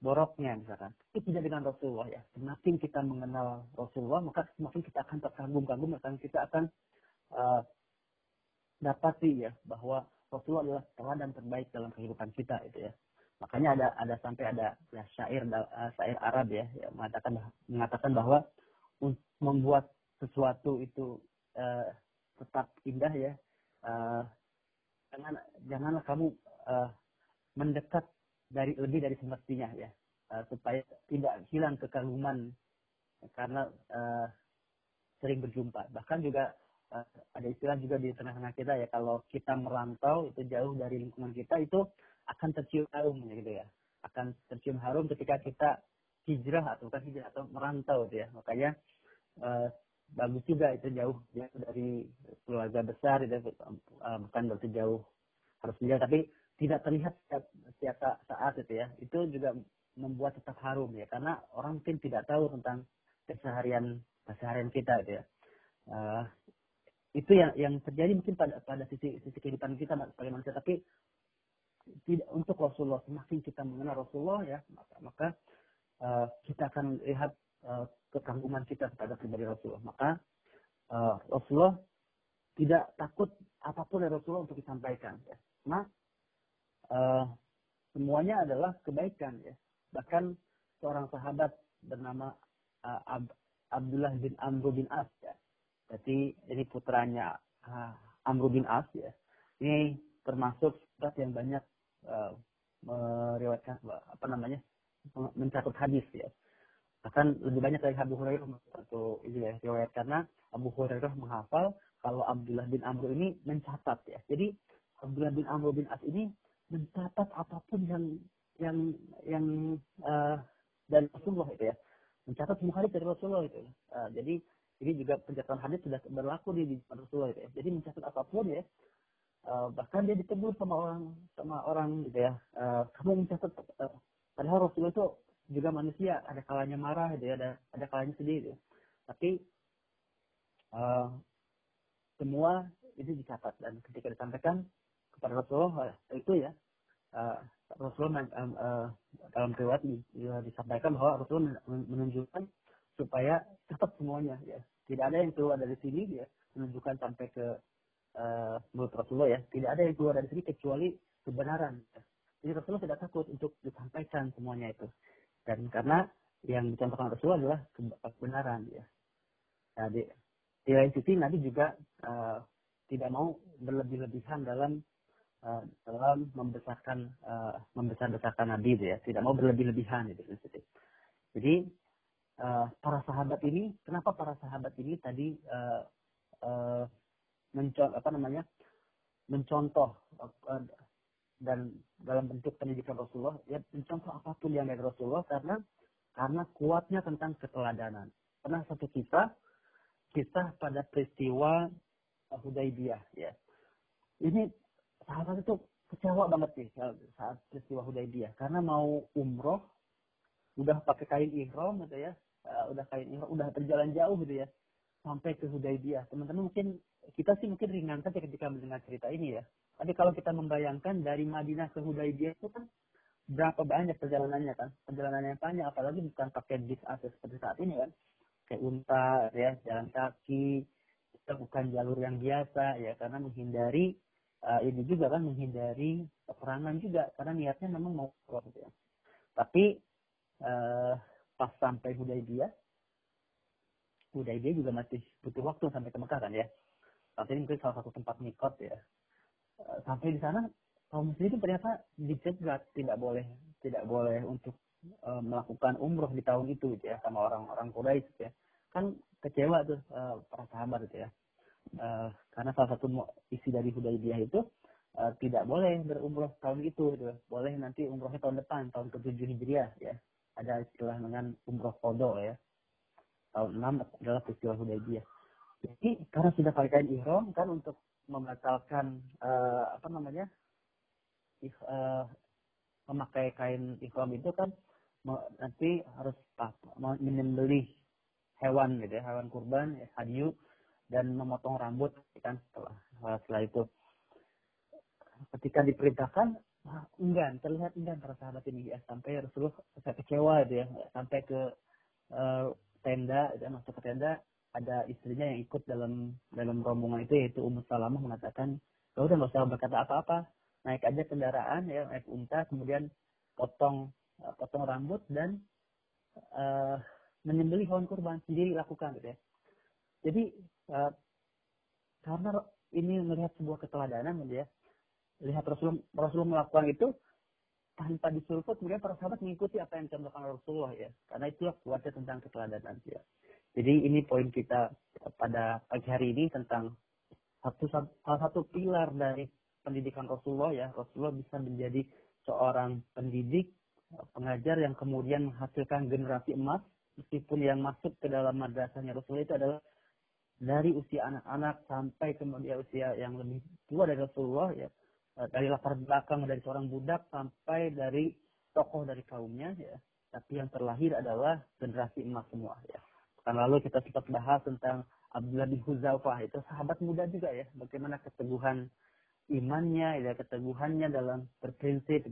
boroknya misalkan. Itu tidak dengan Rasulullah ya. Semakin kita mengenal Rasulullah maka semakin kita akan terkagum-kagum akan kita akan uh, dapati ya bahwa Rasulullah adalah teladan terbaik dalam kehidupan kita itu ya Makanya ada ada sampai ada ya, syair uh, syair Arab ya yang mengatakan mengatakan bahwa membuat sesuatu itu uh, tetap indah ya uh, jangan janganlah kamu uh, mendekat dari lebih dari semestinya ya uh, supaya tidak hilang kekaguman karena uh, sering berjumpa. Bahkan juga uh, ada istilah juga di tengah-tengah kita ya kalau kita merantau itu jauh dari lingkungan kita itu akan tercium harum gitu ya. Akan tercium harum ketika kita hijrah atau kan hijrah atau merantau gitu ya. Makanya uh, bagus juga itu jauh ya dari keluarga besar itu uh, bukan berarti jauh harus menjauh tapi tidak terlihat setiap, setiap saat itu ya. Itu juga membuat tetap harum ya. Karena orang mungkin tidak tahu tentang keseharian keseharian kita gitu ya. Uh, itu yang yang terjadi mungkin pada pada sisi sisi kehidupan kita sebagai manusia tapi tidak untuk Rasulullah semakin kita mengenal Rasulullah ya maka maka uh, kita akan lihat uh, kekaguman kita kepada pribadi Rasulullah. Maka uh, Rasulullah tidak takut apa pun dari Rasulullah untuk disampaikan ya. Nah uh, semuanya adalah kebaikan ya. Bahkan seorang sahabat bernama uh, Ab Abdullah bin Amr bin As ya. Jadi ini putranya uh, Amr bin As ya. Ini termasuk yang banyak uh, meriwayatkan apa namanya mencatat hadis ya. Bahkan lebih banyak dari Abu Hurairah satu ini ya riwayat. Karena Abu Hurairah menghafal kalau Abdullah bin Amr ini mencatat ya. Jadi Abdullah bin Amr bin As ini mencatat apa pun yang yang yang uh, dari Rasulullah itu ya. Mencatat semua hadis dari Rasulullah itu. Uh, jadi ini juga pencatatan hadis sudah berlaku di, di Rasulullah itu ya. Jadi mencatat apa pun ya uh, bahkan dia ditegur sama orang sama orang gitu ya uh, kamu mencatat uh, padahal Rasulullah itu juga manusia ada kalanya marah gitu ya ada ada kalanya sedih gitu. tapi uh, semua itu dicatat dan ketika disampaikan kepada Rasulullah itu ya uh, Rasulullah uh, uh, dalam riwayat disampaikan bahwa Rasulullah menunjukkan supaya catat semuanya ya tidak ada yang keluar dari sini ya menunjukkan sampai ke uh, menurut Rasulullah ya tidak ada yang keluar dari sini kecuali kebenaran. Jadi Rasulullah tidak takut untuk disampaikan semuanya itu. Dan karena yang dicontohkan Rasulullah adalah kebenaran ya. Nah, di, di lain sisi Nabi juga uh, tidak mau berlebih-lebihan dalam uh, dalam membesarkan uh, membesar-besarkan Nabi itu ya. Tidak mau berlebih-lebihan itu. Jadi uh, para sahabat ini, kenapa para sahabat ini tadi uh, uh, mencontoh apa namanya mencontoh uh, dan dalam bentuk pendidikan Rasulullah ya mencontoh apa pun yang dari Rasulullah karena karena kuatnya tentang keteladanan. Pernah satu kisah kisah pada peristiwa Hudaybiyah ya. Ini sahabat itu kecewa banget nih saat peristiwa Hudaybiyah karena mau umroh udah pakai kain ihram gitu ya, uh, udah kain ihram, udah berjalan jauh gitu ya sampai ke Hudaybiyah. Teman-teman mungkin kita sih mungkin ringan saja ketika mendengar cerita ini ya. Tapi kalau kita membayangkan dari Madinah ke Hudaybiyah itu kan berapa banyak perjalanannya kan? Perjalanannya panjang apalagi bukan pakai bis AC seperti saat ini kan. Kayak unta ya jalan kaki kita bukan jalur yang biasa ya karena menghindari uh, ini juga kan menghindari peperangan juga karena niatnya memang mau keluar gitu ya. Tapi uh, pas sampai Hudaybiyah Hudaybiyah juga masih butuh waktu sampai ke Mekah kan ya tapi ini mungkin salah satu tempat mikot ya. Uh, sampai di sana kaum muslimin ternyata dicegat tidak boleh tidak boleh untuk uh, melakukan umroh di tahun itu gitu ya sama orang-orang Quraisy gitu ya. Kan kecewa tuh uh, para sahabat gitu ya. Karena salah satu isi dari Hudaybiyah itu tidak boleh berumroh tahun itu gitu. boleh nanti umrohnya tahun depan tahun ke-7 Hijriah ya. Ada istilah dengan umroh kodo ya. Tahun 6 adalah peristiwa Hudaybiyah jadi karena sudah pakai ihram kan untuk membatalkan uh, apa namanya uh, memakai kain ihram itu kan nanti harus menyembelih hewan gitu ya, hewan kurban, ya, hadiu dan memotong rambut kan setelah setelah itu. Ketika diperintahkan enggan terlihat enggan para sahabat ini ya sampai Rasulullah saya kecewa gitu ya sampai ke uh, tenda dan masuk ke tenda ada istrinya yang ikut dalam dalam rombongan itu yaitu Ummu Salamah mengatakan ya udah nggak usah berkata apa-apa. Naik aja kendaraan ya naik unta kemudian potong uh, potong rambut dan uh, menyembelih hewan kurban sendiri lakukan gitu ya. Jadi uh, karena ini melihat sebuah keteladanan gitu ya lihat Rasulullah, Rasulullah melakukan itu tanpa disuruh kemudian para sahabat mengikuti apa yang dicontohkan Rasulullah ya. Karena itulah kuatnya tentang keteladanan ya jadi ini poin kita pada pagi hari ini tentang satu salah satu pilar dari pendidikan Rasulullah ya. Rasulullah bisa menjadi seorang pendidik pengajar yang kemudian menghasilkan generasi emas. Meskipun yang masuk ke dalam madrasahnya Rasulullah itu adalah dari usia anak-anak sampai kemudian usia yang lebih tua dari Rasulullah ya. Dari latar belakang dari seorang budak sampai dari tokoh dari kaumnya ya. Tapi yang terlahir adalah generasi emas semua ya kan lalu kita sempat bahas tentang Abdullah bin Huzaifah itu sahabat muda juga ya bagaimana keteguhan imannya, ya keteguhannya dalam berprinsip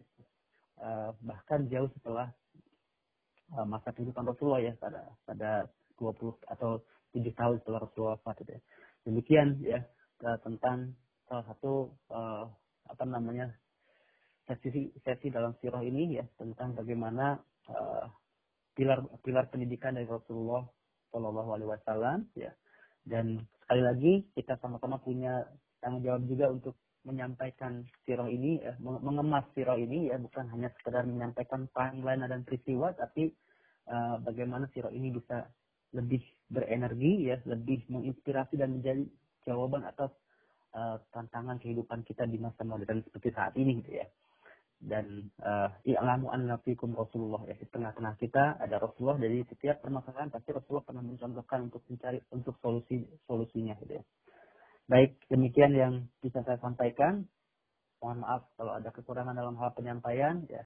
uh, bahkan jauh setelah uh, masa kehidupan Rasulullah ya pada pada 20 atau 7 tahun setelah Rasulullah wafat ya. Demikian ya uh, tentang salah satu apa namanya sesi sesi dalam sirah ini ya tentang bagaimana pilar pilar pendidikan dari Rasulullah Shallallahu Alaihi Wasallam ya. Dan sekali lagi kita sama-sama punya tanggung jawab juga untuk menyampaikan sirah ini, ya, mengemas sirah ini ya. Bukan hanya sekedar menyampaikan timeline dan peristiwa, tapi uh, bagaimana sirah ini bisa lebih berenergi ya, lebih menginspirasi dan menjadi jawaban atas uh, tantangan kehidupan kita di masa modern seperti saat ini gitu ya. Dan uh, i'lamu anna fikum Rasulullah ya di tengah-tengah kita ada Rasulullah dari setiap permasalahan pasti Rasulullah pernah mencontohkan untuk mencari untuk solusi solusinya gitu ya. Baik, demikian yang bisa saya sampaikan. Mohon maaf kalau ada kekurangan dalam hal penyampaian. Ya,